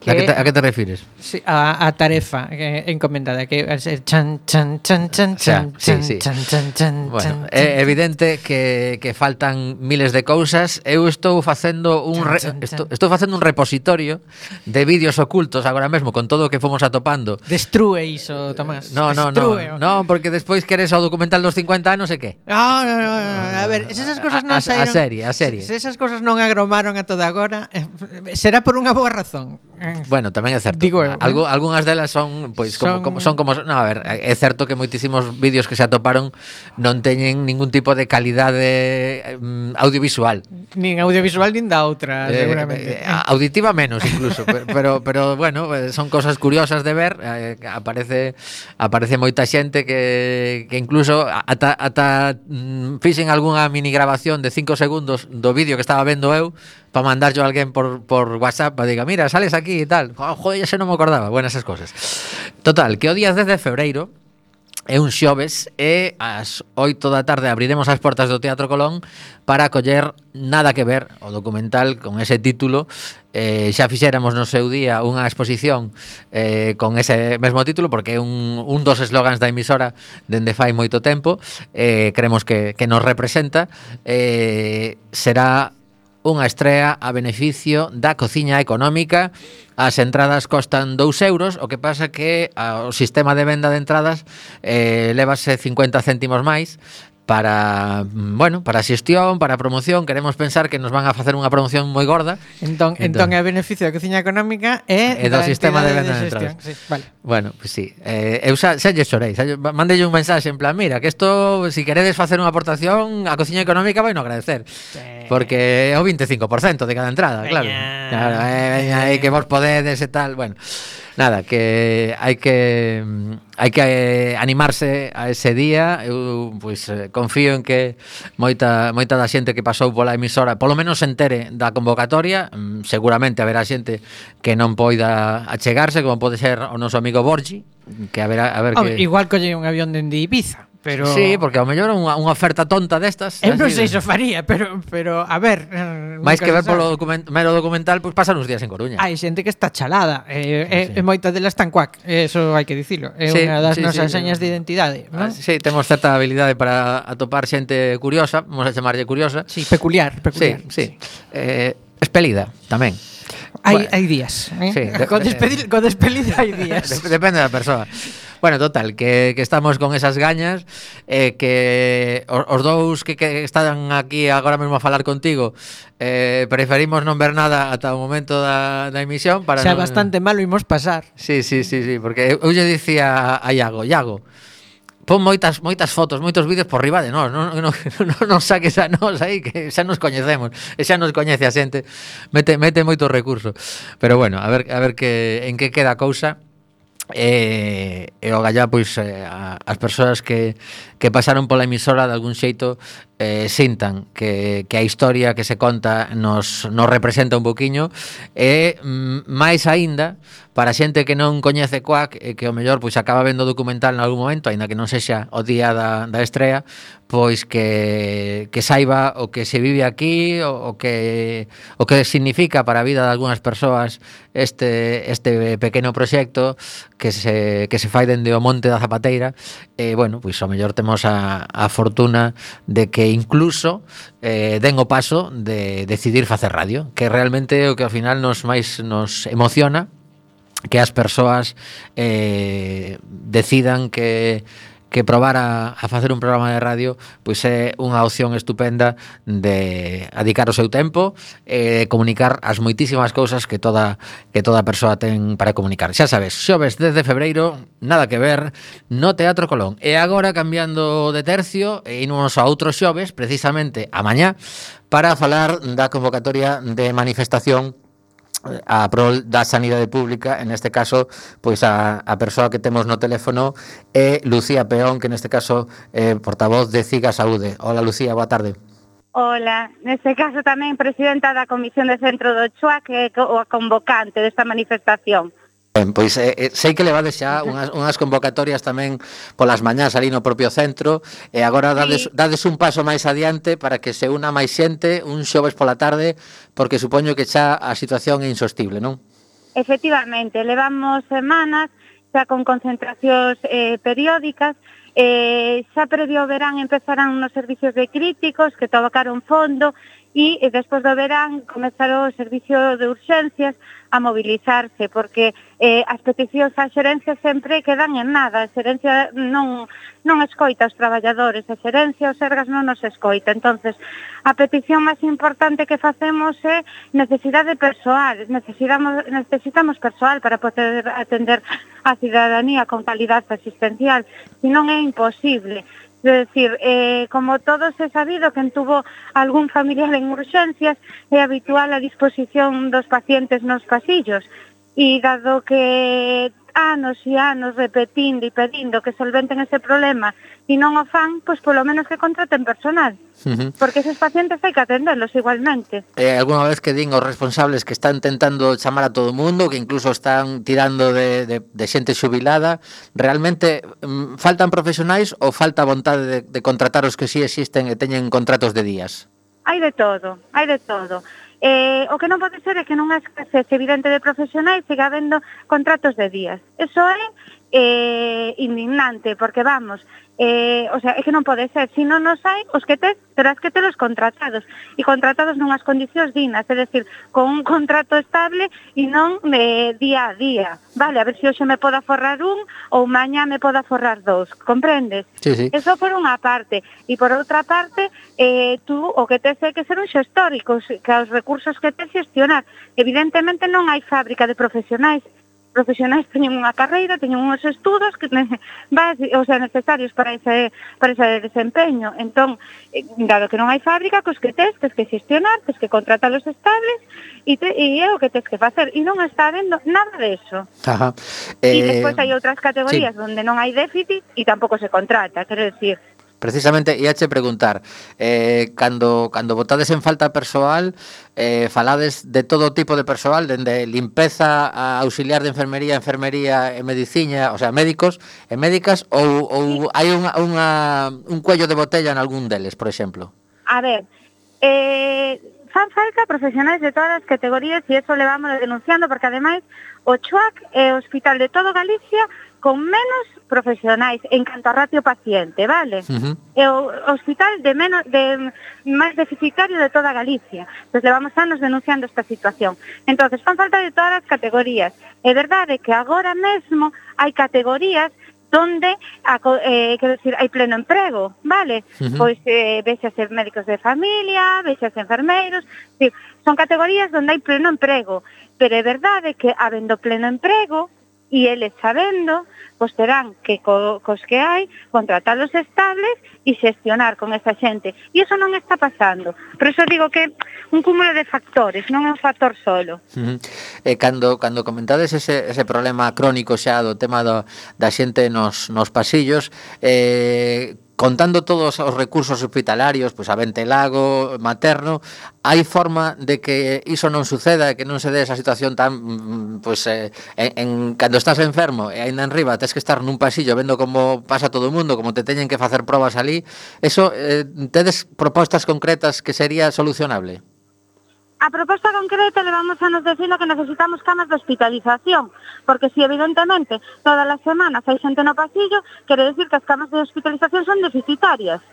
Que, a, que te, a que te refires? Sí, a, a tarefa que, encomendada que chan chan chan chan chan, o sea, chan, sí, sí. chan, chan, chan, bueno, chan, é evidente que, que faltan miles de cousas. Eu estou facendo un re, chan, chan, estou, estou facendo un repositorio de vídeos ocultos agora mesmo con todo o que fomos atopando. Destrue iso, Tomás. No, no, Destrue, no. No, porque despois queres o documental dos 50 anos e que? No, no, no, no, a ver, esas ah, cosas non saíron. A, a serie, a serie. Se esas cosas non agromaron a toda agora, eh, será por unha boa razón. Bueno, tamén é certo. Digo, Algo, eh? algunhas delas son pois son... como, como son como no, a ver, é certo que moitísimos vídeos que se atoparon non teñen ningún tipo de calidade mm, audiovisual. Nin audiovisual nin da outra, eh, seguramente. Eh, auditiva menos incluso, pero, pero pero bueno, eh, son cosas curiosas de ver, eh, aparece aparece moita xente que que incluso ata ata mm, fixen algunha mini grabación de 5 segundos do vídeo que estaba vendo eu para mandar yo a alguén por, por WhatsApp para diga, mira, sales aquí e tal. Oh, joder, xa non me acordaba. Bueno, esas cosas. Total, que o día 10 de febreiro é un xoves e ás 8 da tarde abriremos as portas do Teatro Colón para coller Nada que ver, o documental con ese título eh, xa fixéramos no seu día unha exposición eh, con ese mesmo título porque é un, un dos eslogans da emisora dende fai moito tempo eh, creemos que, que nos representa eh, será unha estrea a beneficio da cociña económica. As entradas costan 2 euros, o que pasa que ah, o sistema de venda de entradas eh, levase 50 céntimos máis, para, mm, bueno, para a xestión, para a promoción, queremos pensar que nos van a facer unha promoción moi gorda. Entón, entón, entón é beneficio da cociña económica e, e do sistema de venda de, de entradas. Sí, vale. Bueno, pues, sí. Eh, eu xa, xa lle xorei, xa, mandelle un mensaxe en plan, mira, que isto, se si queredes facer unha aportación, a cociña económica vai no agradecer. Sí. Porque é o 25% de cada entrada, claro. Veña. Claro, eh, veña, eh, que vos podedes e tal, bueno nada, que hai que hai que animarse a ese día. Eu pois eh, confío en que moita moita da xente que pasou pola emisora, polo menos se entere da convocatoria, mm, seguramente haberá xente que non poida achegarse, como pode ser o noso amigo Borgi, que haberá a ver Home, que Igual colle un avión dende Ibiza. Pero... Sí, porque ao mellor unha, unha oferta tonta destas Eu non sei se o faría, pero, pero a ver eh, máis que ver polo document, mero documental pois pues, pasan uns días en Coruña Hai xente que está chalada eh, sí, eh, sí. E delas tan cuac Eso hai que dicilo É sí, unha das sí, nosas sí, señas sí. de identidade ¿no? ah, Sí, temos certa habilidade para atopar xente curiosa Vamos a chamarlle curiosa Sí, peculiar, peculiar Sí, sí, sí. Eh, Espelida tamén Hai, bueno, hai días eh? sí, de, con, despedir, con despedida hai días Depende da persoa Bueno, total, que, que estamos con esas gañas eh, Que os, os dous que, que están aquí agora mesmo a falar contigo eh, Preferimos non ver nada ata o momento da, da emisión para Xa non... bastante malo imos pasar Sí, sí, sí, sí porque eu lle dicía a Iago Iago, pon moitas moitas fotos, moitos vídeos por riba de nós, non non non, non saques a nós aí que xa nos coñecemos, e xa nos coñece a xente. Mete mete moito recurso. Pero bueno, a ver a ver que en que queda a cousa. E, e o gallá, pois, eh, a, as persoas que, que pasaron pola emisora de algún xeito eh, sintan que, que a historia que se conta nos, nos representa un poquinho e mm, máis aínda para xente que non coñece Coac e que o mellor pois acaba vendo o documental en algún momento, aínda que non sexa o día da, da estrea, pois que, que saiba o que se vive aquí, o, o que o que significa para a vida de algunhas persoas este este pequeno proxecto que se que se fai dende o Monte da Zapateira. E bueno, pois o mellor temos a, a fortuna de que incluso eh, den o paso de decidir facer radio, que realmente o que ao final nos máis nos emociona que as persoas eh, decidan que que probar a, a facer un programa de radio pois é unha opción estupenda de adicar o seu tempo e comunicar as moitísimas cousas que toda que toda persoa ten para comunicar. Xa sabes, xoves desde febreiro, nada que ver, no Teatro Colón. E agora cambiando de tercio, e imos a outro xoves, precisamente a mañá, para falar da convocatoria de manifestación a prol da sanidade pública, en este caso, pois a, a persoa que temos no teléfono é Lucía Peón, que neste caso é portavoz de CIGA Saúde. Hola Lucía, boa tarde. Hola, neste caso tamén presidenta da Comisión de Centro do Chua, que é o convocante desta manifestación. Ben, pois eh, eh, sei que levades xa unhas, unhas convocatorias tamén polas mañás ali no propio centro e agora dades, sí. dades un paso máis adiante para que se una máis xente un xoves pola tarde porque supoño que xa a situación é insostible, non? Efectivamente, levamos semanas xa con concentracións eh, periódicas Eh, xa previo ao verán empezaran unos servicios de críticos que tocaron fondo e eh, despois do verán comezaron o servicio de urxencias a mobilizarse, porque eh, as peticións á xerencia sempre quedan en nada, a xerencia non, non escoita os traballadores, a xerencia os ergas non nos escoita. entonces a petición máis importante que facemos é necesidade persoal, necesitamos, necesitamos persoal para poder atender a cidadanía con calidad asistencial, se non é imposible. Es decir, eh, como todos é sabido, que tuvo algún familiar en urxencias é habitual a disposición dos pacientes nos pasillos. E dado que anos e anos repetindo e pedindo que solventen ese problema e non o fan, pois polo menos que contraten personal. Uh -huh. Porque esos pacientes hai que atenderlos igualmente. Eh, alguna vez que din os responsables que están tentando chamar a todo o mundo, que incluso están tirando de, de, de xente xubilada, realmente mm, faltan profesionais ou falta vontade de, de contratar os que sí existen e teñen contratos de días? Hai de todo, hai de todo. Eh, o que non pode ser é que non escasez evidente de profesionais siga habendo contratos de días. Eso é eh, indignante, porque vamos, eh, o sea, é que non pode ser, se non nos hai, os que tes, terás que ter os contratados, e contratados nunhas condicións dignas, é decir, con un contrato estable e non eh, día a día, vale, a ver se si hoxe me poda forrar un ou mañá me poda forrar dous, comprendes? Sí, sí. Eso por unha parte, e por outra parte, eh, tú o que tes é que ser un xestor e que os recursos que tes xestionar, evidentemente non hai fábrica de profesionais, profesionais teñen unha carreira, teñen uns estudos que base, o sea, necesarios para ese, para ese desempeño. Entón, eh, dado que non hai fábrica, cos que tes, tes que xestionar, tes que contratar os estables e, te, e é o que tes que facer. E non está habendo nada de eso. Ajá. Eh, e despois hai eh, outras categorías sí. onde non hai déficit e tampouco se contrata. Quero decir, Precisamente, íache preguntar, eh, cando, cando votades en falta persoal, eh, falades de todo tipo de persoal, dende limpeza a auxiliar de enfermería, enfermería e mediciña, o sea, médicos e médicas, ou, ou hai unha, unha, un cuello de botella en algún deles, por exemplo? A ver, eh, fan falta profesionais de todas as categorías e eso levamos denunciando, porque ademais o CHUAC é o Hospital de todo Galicia con menos profesionais en canto a ratio paciente, vale? Uh -huh. É o hospital de menos de máis deficitario de toda Galicia. Pois levamos anos denunciando esta situación. Entonces, fan falta de todas as categorías. É verdade que agora mesmo hai categorías donde a, eh, quero decir, hai pleno emprego, vale? Uh -huh. Pois eh, vexase médicos de familia, vexas enfermeiros, sí, son categorías donde hai pleno emprego, pero é verdade que habendo pleno emprego, e eles sabendo, pois terán que co, cos que hai contratalos estables e xestionar con esa xente. E iso non está pasando. Por iso digo que un cúmulo de factores, non é un factor solo. Uh eh, -huh. E cando cando comentades ese ese problema crónico xa do tema do, da xente nos nos pasillos, eh contando todos os recursos hospitalarios, pois a ventelago, materno, hai forma de que iso non suceda, que non se dé esa situación tan, pois, eh, en, en, cando estás enfermo e aínda en riba tes que estar nun pasillo vendo como pasa todo o mundo, como te teñen que facer probas ali, eso, eh, tedes propostas concretas que sería solucionable? A proposta concreta levamos a nos decir que necesitamos camas de hospitalización, porque si evidentemente todas as semanas hai xente no pasillo, quere decir que as camas de hospitalización son deficitarias.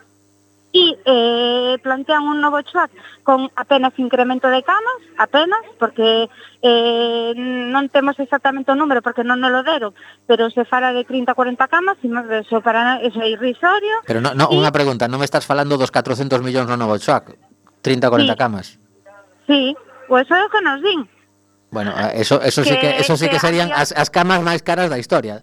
E eh, plantean un novo chat con apenas incremento de camas, apenas, porque eh, non temos exactamente o número, porque non nos lo deron, pero se fala de 30 40 camas, e eso, para, eso é irrisorio. Pero no, no, y... unha pregunta, non me estás falando dos 400 millóns no novo chat, 30 40 sí. camas. Sí, o eso é o que nos din. Bueno, eso, eso que, sí que, eso sí que, que serían as, as camas máis caras da historia.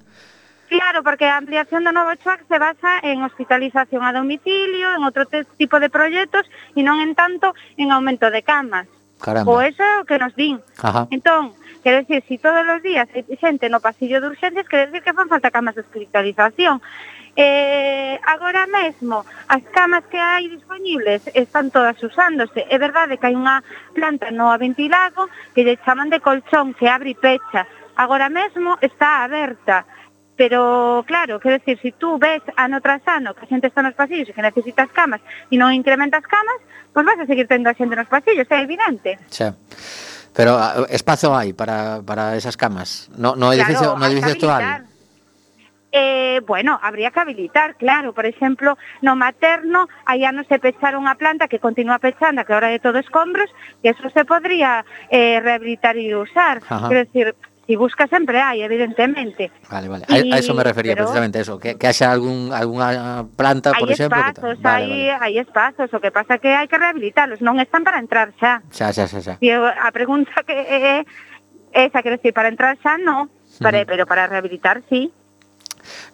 Claro, porque a ampliación do novo CHUAC se basa en hospitalización a domicilio, en outro tipo de proxectos e non en tanto en aumento de camas. Caramba. O eso é o que nos din. Ajá. Entón, quero dicir, se si todos os días hai xente no pasillo de urxencias, quero dicir que fan falta camas de hospitalización. Eh, agora mesmo, as camas que hai disponibles están todas usándose. É verdade que hai unha planta no ventilago que lle chaman de colchón, que abre e pecha. Agora mesmo está aberta Pero, claro, quero decir, si tú ves ano tras ano que a xente está nos pasillos e que necesitas camas e non incrementas camas, pois vas a seguir tendo a xente nos pasillos, é evidente. Xa. Pero ah, espazo hai para, para esas camas. No, no edificio, Claro, no edificio actual. Eh, bueno, habría que habilitar, claro. Por exemplo, no materno, hai anos se pecharon a planta que continúa pechando, que ahora é todo escombros, que eso se podría eh, rehabilitar e usar. Ajá. Quero decir, Si busca sempre hai, evidentemente. Vale, vale. Y, a, a eso me refería, pero, precisamente eso, que, que haxa algún, alguna planta, por exemplo. Espazos, que vale, hai, vale. hai espazos, o que pasa que hai que rehabilitalos, non están para entrar xa. Xa, xa, xa. xa. E a pregunta que é eh, esa, quero decir, para entrar xa no, para, uh -huh. pero para rehabilitar sí.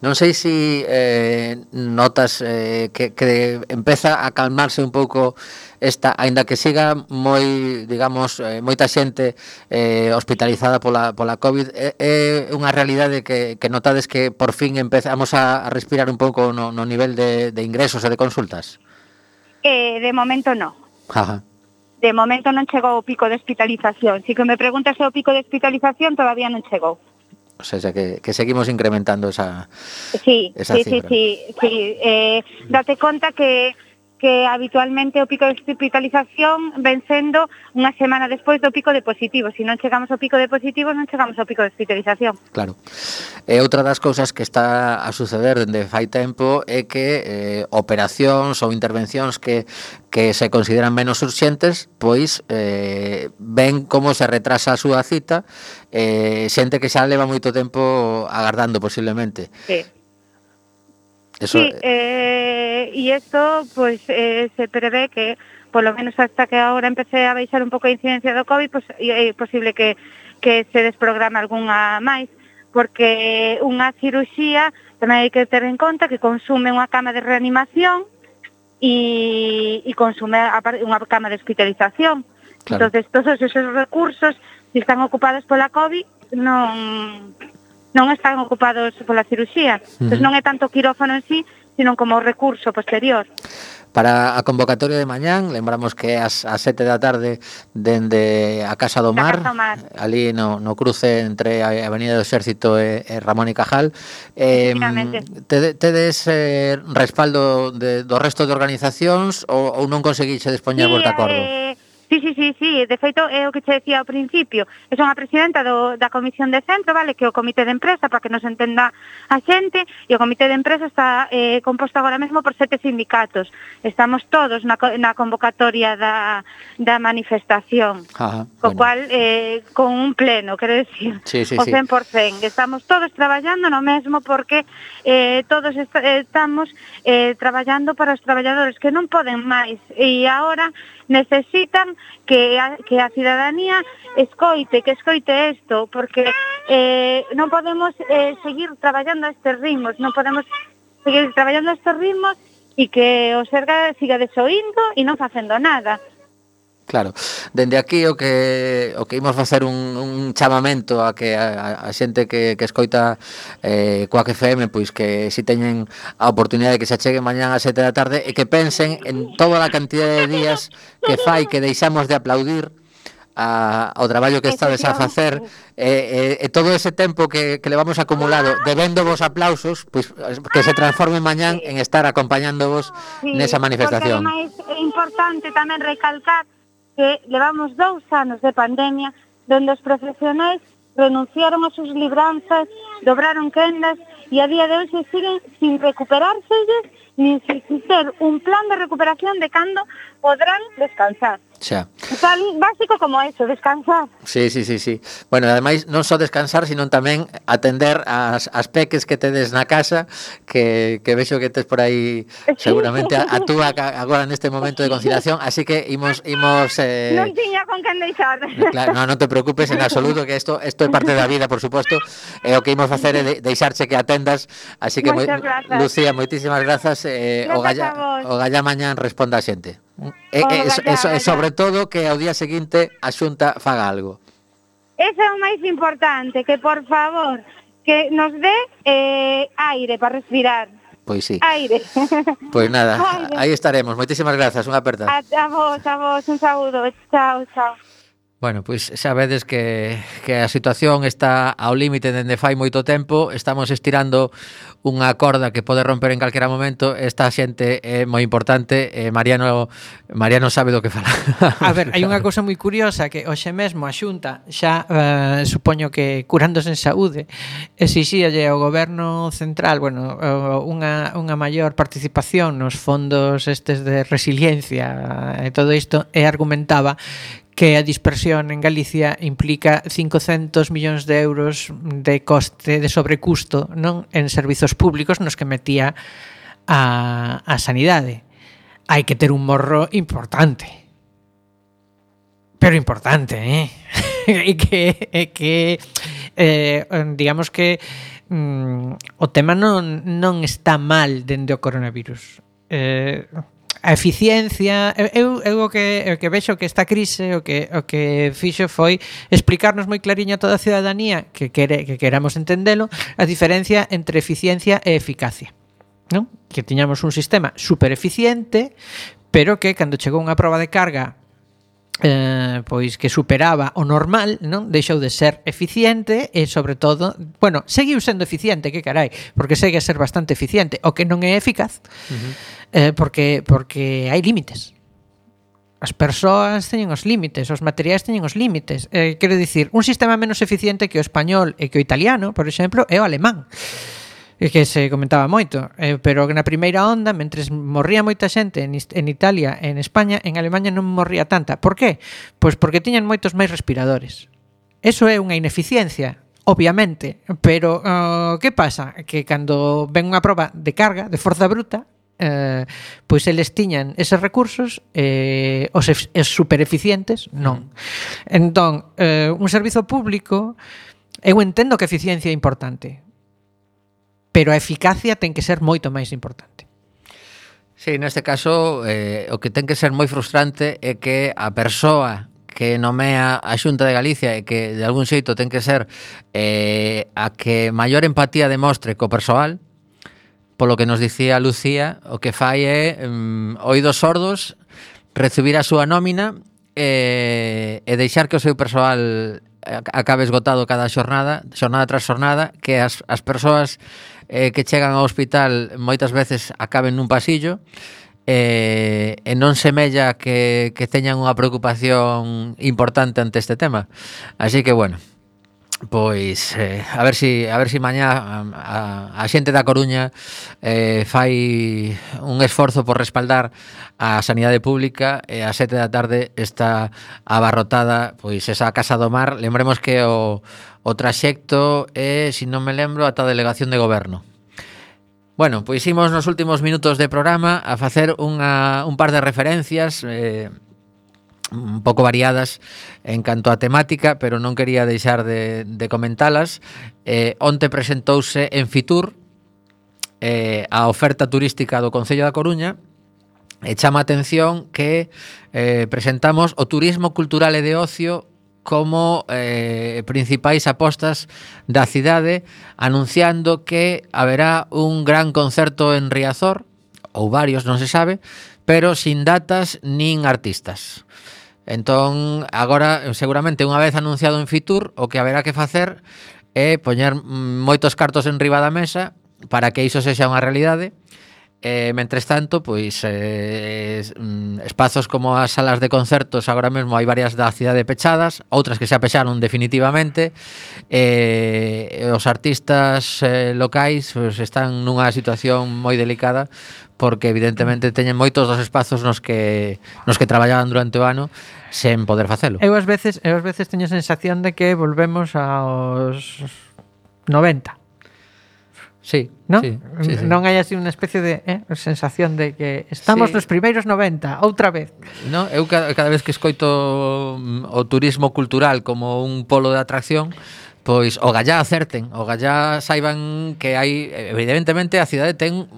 Non sei se si, eh, notas eh, que, que empeza a calmarse un pouco esta, aínda que siga moi, digamos, eh, moita xente eh, hospitalizada pola, pola COVID, é, eh, é unha realidade que, que notades que por fin empezamos a, a respirar un pouco no, no nivel de, de ingresos e de consultas? Eh, de momento no. Ajá. De momento non chegou o pico de hospitalización. Si que me preguntas o pico de hospitalización, todavía non chegou. O sea, que, que seguimos incrementando esa, sí, esa sí, cifra. Sí, sí, sí. sí. Eh, date conta que que habitualmente o pico de hospitalización ven sendo unha semana despois do pico de positivos. Se non chegamos ao pico de positivos, non chegamos ao pico de hospitalización. Claro. E outra das cousas que está a suceder dende fai tempo é que eh, operacións ou intervencións que que se consideran menos urxentes, pois eh, ven como se retrasa a súa cita eh, xente que xa leva moito tempo agardando posiblemente. Sí. Eso, sí, eh, y esto pues eh, se prevé que, por lo menos hasta que ahora empecé a baixar un pouco a incidencia do COVID, pues, é eh, posible que, que se desprograma algunha máis, porque unha cirurxía tamén hai que ter en conta que consume unha cama de reanimación e, e consume unha cama de hospitalización. Claro. Entonces todos esos recursos, se están ocupados pola COVID, non non están ocupados pola cirurxía. Uh -huh. Entón non é tanto o quirófano en sí, sino como recurso posterior. Para a convocatoria de mañán, lembramos que as, as sete da tarde dende a Casa do Mar, Casa do Mar. ali no, no cruce entre a Avenida do Exército e, e Ramón y Cajal, eh, tedes te eh, respaldo de, do resto de organizacións ou, ou non conseguixe despoñer sí, vos de acordo? Eh, Sí, sí, sí, sí, de feito é o que che decía ao principio, é unha presidenta do, da Comisión de Centro, vale, que é o Comité de Empresa, para que nos entenda a xente, e o Comité de Empresa está eh, composto agora mesmo por sete sindicatos. Estamos todos na, na convocatoria da, da manifestación, Ajá, co bueno. cual, eh, con un pleno, quero decir, sí, sí, o 100%. Sí. Estamos todos traballando no mesmo porque eh, todos est eh, estamos eh, traballando para os traballadores que non poden máis, e agora necesitan que a, que a cidadanía escoite, que escoite isto, porque eh, non podemos eh, seguir traballando a estes ritmos, non podemos seguir traballando a estes ritmos e que o Serga siga desoindo e non facendo nada. Claro, dende aquí o que o que imos facer un, un chamamento a que a, a xente que, que escoita eh, coa FM, pois que si teñen a oportunidade de que se acheguen mañán a sete da tarde e que pensen en toda a cantidade de días que fai que deixamos de aplaudir a, ao traballo que estades a facer e, e, e todo ese tempo que, que levamos acumulado debendo vos aplausos pois, eh, que se transforme mañán en estar acompañándovos nesa manifestación. Porque ademais é importante tamén recalcar que levamos dous anos de pandemia donde os profesionais renunciaron a sus libranzas, dobraron quendas e a día de hoxe siguen sin recuperarse nin sin ter un plan de recuperación de cando podrán descansar. Xa. Tan básico como eso, descansar. Sí, sí, sí, sí. Bueno, ademais non só descansar, sino tamén atender as, as peques que tedes na casa, que, que vexo que tes por aí seguramente a, a túa agora neste momento de conciliación, así que imos imos eh Non tiña con quen deixar. Claro, no, non te preocupes en absoluto que isto isto é parte da vida, por suposto, e o que imos facer é de, deixarche que atendas, así que moi, Lucía, moitísimas grazas, eh, grazas o galla o galla mañán responda a xente. E, e, e, e, e sobre todo que ao día seguinte a Xunta faga algo. Ese é o máis importante, que por favor, que nos dé eh, aire para respirar. Pois sí. Aire. Pois nada, aire. aí estaremos. Moitísimas grazas, unha aperta. A, a vos, a vos, un saúdo. Chao, chao. Bueno, pois sabedes que, que a situación está ao límite dende fai moito tempo, estamos estirando unha corda que pode romper en calquera momento, esta xente é moi importante, eh, Mariano Mariano sabe do que fala. A ver, hai unha cousa moi curiosa que hoxe mesmo a Xunta xa eh, supoño que curándose en saúde exixíalle ao goberno central, bueno, eh, unha, unha maior participación nos fondos estes de resiliencia eh, e todo isto e argumentaba que a dispersión en Galicia implica 500 millóns de euros de coste, de sobrecusto non en servizos públicos nos que metía a, a sanidade. Hai que ter un morro importante. Pero importante, eh? e que, e que eh, digamos que mm, o tema non, non está mal dende o coronavirus. Eh, a eficiencia, eu, eu o que o que vexo que esta crise o que o que fixo foi explicarnos moi clariño a toda a ciudadanía que quere que queramos entendelo a diferencia entre eficiencia e eficacia. Non? Que tiñamos un sistema super eficiente, pero que cando chegou unha proba de carga eh, pois que superaba o normal, non? Deixou de ser eficiente e sobre todo, bueno, seguiu sendo eficiente, que carai, porque segue a ser bastante eficiente, o que non é eficaz. Uh -huh. eh, porque porque hai límites. As persoas teñen os límites, os materiais teñen os límites. Eh, quero dicir, un sistema menos eficiente que o español e que o italiano, por exemplo, é o alemán que se comentaba moito, eh, pero que na primeira onda, mentres morría moita xente en, en Italia en España, en Alemanha non morría tanta. Por qué? Pois porque tiñan moitos máis respiradores. Eso é unha ineficiencia, obviamente, pero uh, que pasa? Que cando ven unha proba de carga, de forza bruta, eh, pois eles tiñan eses recursos eh, os, os supereficientes non. Mm. Entón, eh, un servizo público eu entendo que eficiencia é importante, pero a eficacia ten que ser moito máis importante. Sí, neste caso, eh, o que ten que ser moi frustrante é que a persoa que nomea a Xunta de Galicia e que de algún xeito ten que ser eh, a que maior empatía demostre co persoal, polo que nos dicía Lucía, o que fai é mm, oídos sordos, recibir a súa nómina eh, e deixar que o seu persoal acabe esgotado cada xornada, xornada tras xornada, que as, as persoas eh, que chegan ao hospital moitas veces acaben nun pasillo eh, e non semella que, que teñan unha preocupación importante ante este tema. Así que, bueno, Pois, eh, a ver si a ver si mañá a, a, a xente da Coruña eh, fai un esforzo por respaldar a sanidade pública e a sete da tarde está abarrotada pois esa Casa do Mar. Lembremos que o, o traxecto é, se si non me lembro, ata a delegación de goberno. Bueno, pois imos nos últimos minutos de programa a facer unha, un par de referencias eh, un pouco variadas en canto a temática, pero non quería deixar de, de comentalas. Eh, onte presentouse en Fitur eh, a oferta turística do Concello da Coruña e chama atención que eh, presentamos o turismo cultural e de ocio como eh, principais apostas da cidade anunciando que haberá un gran concerto en Riazor ou varios, non se sabe, pero sin datas nin artistas. Entón, agora, seguramente, unha vez anunciado en Fitur, o que haberá que facer é poñer moitos cartos en riba da mesa para que iso sexa unha realidade. Eh, mentres tanto, pois eh, mm, espazos como as salas de concertos agora mesmo hai varias da cidade pechadas, outras que se apecharon definitivamente. Eh, os artistas eh, locais pois, están nunha situación moi delicada porque evidentemente teñen moitos dos espazos nos que nos que traballaban durante o ano sen poder facelo. Eu ás veces, eu ás veces teño a sensación de que volvemos aos 90 Sí, ¿no? Sí, sí, mm, sí. Non hai así unha especie de eh, sensación de que estamos sí. nos primeiros 90, outra vez. No, eu cada, cada vez que escoito mm, o turismo cultural como un polo de atracción, pois o gallá acerten, o gallá saiban que hai, evidentemente a cidade ten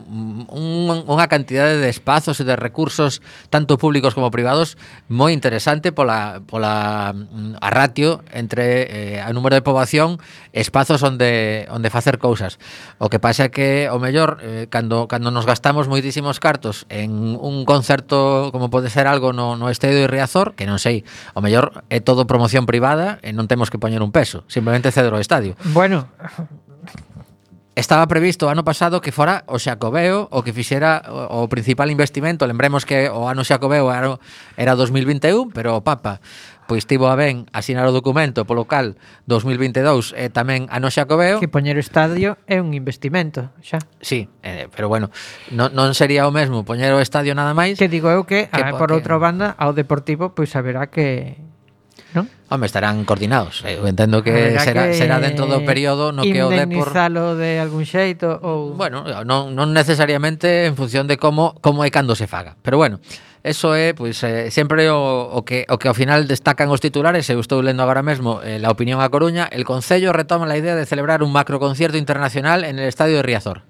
un, unha cantidade de espazos e de recursos tanto públicos como privados moi interesante pola, pola mm, a ratio entre eh, a número de poboación espazos onde, onde facer cousas. O que pasa é que o mellor eh, cando, cando nos gastamos moitísimos cartos en un concerto como pode ser algo no, no Estadio de Riazor, que non sei, o mellor é todo promoción privada e non temos que poñer un peso, simplemente acceder o estadio. Bueno, Estaba previsto o ano pasado que fora o Xacobeo o que fixera o, o principal investimento. Lembremos que o ano Xacobeo era, era 2021, pero o Papa pois tivo a ben asinar o documento polo cal 2022 e tamén ano Xacobeo. Que poñer o estadio é un investimento, xa. Sí, eh, pero bueno, non, non sería o mesmo poñer o estadio nada máis. Que digo eu que, que ah, a, por que... outra banda, ao Deportivo pois saberá que non? Home, estarán coordinados. Eh, eu entendo que, será, que será dentro do período no que o Depor de algún xeito ou Bueno, non, non necesariamente en función de como como e cando se faga. Pero bueno, eso é pois eh, sempre o, o que o que ao final destacan os titulares, eu estou lendo agora mesmo eh, la opinión a Coruña, el Concello retoma a idea de celebrar un macroconcierto internacional en el estadio de Riazor.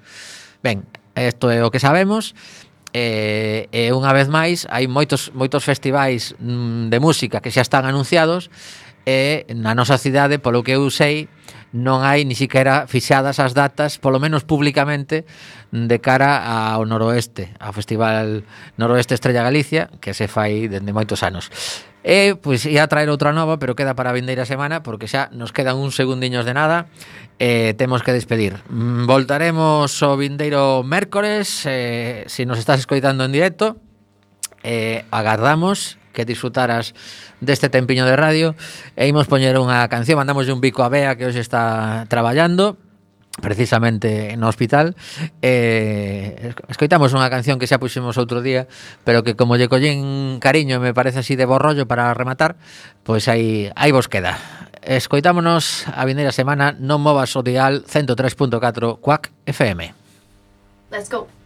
Ben, isto é o que sabemos. E, e unha vez máis hai moitos moitos festivais mm, de música que xa están anunciados e na nosa cidade, polo que eu sei, non hai ni siquiera fixadas as datas, polo menos públicamente, de cara ao noroeste, ao Festival Noroeste Estrella Galicia, que se fai dende moitos anos. E, pois, ia traer outra nova, pero queda para a vindeira semana, porque xa nos quedan uns segundiños de nada, e temos que despedir. Mm, voltaremos o vindeiro mércores, eh, se nos estás escoitando en directo, eh, agardamos que disfrutaras deste tempiño de radio e imos poñer unha canción, mandamos un bico a Bea que hoxe está traballando precisamente no hospital. Eh, escoitamos unha canción que xa puxemos outro día pero que como lle collín cariño me parece así de borrollo para rematar pois aí, aí vos queda. Escoitámonos a vindeira semana non movas o dial 103.4 Quack FM Let's go.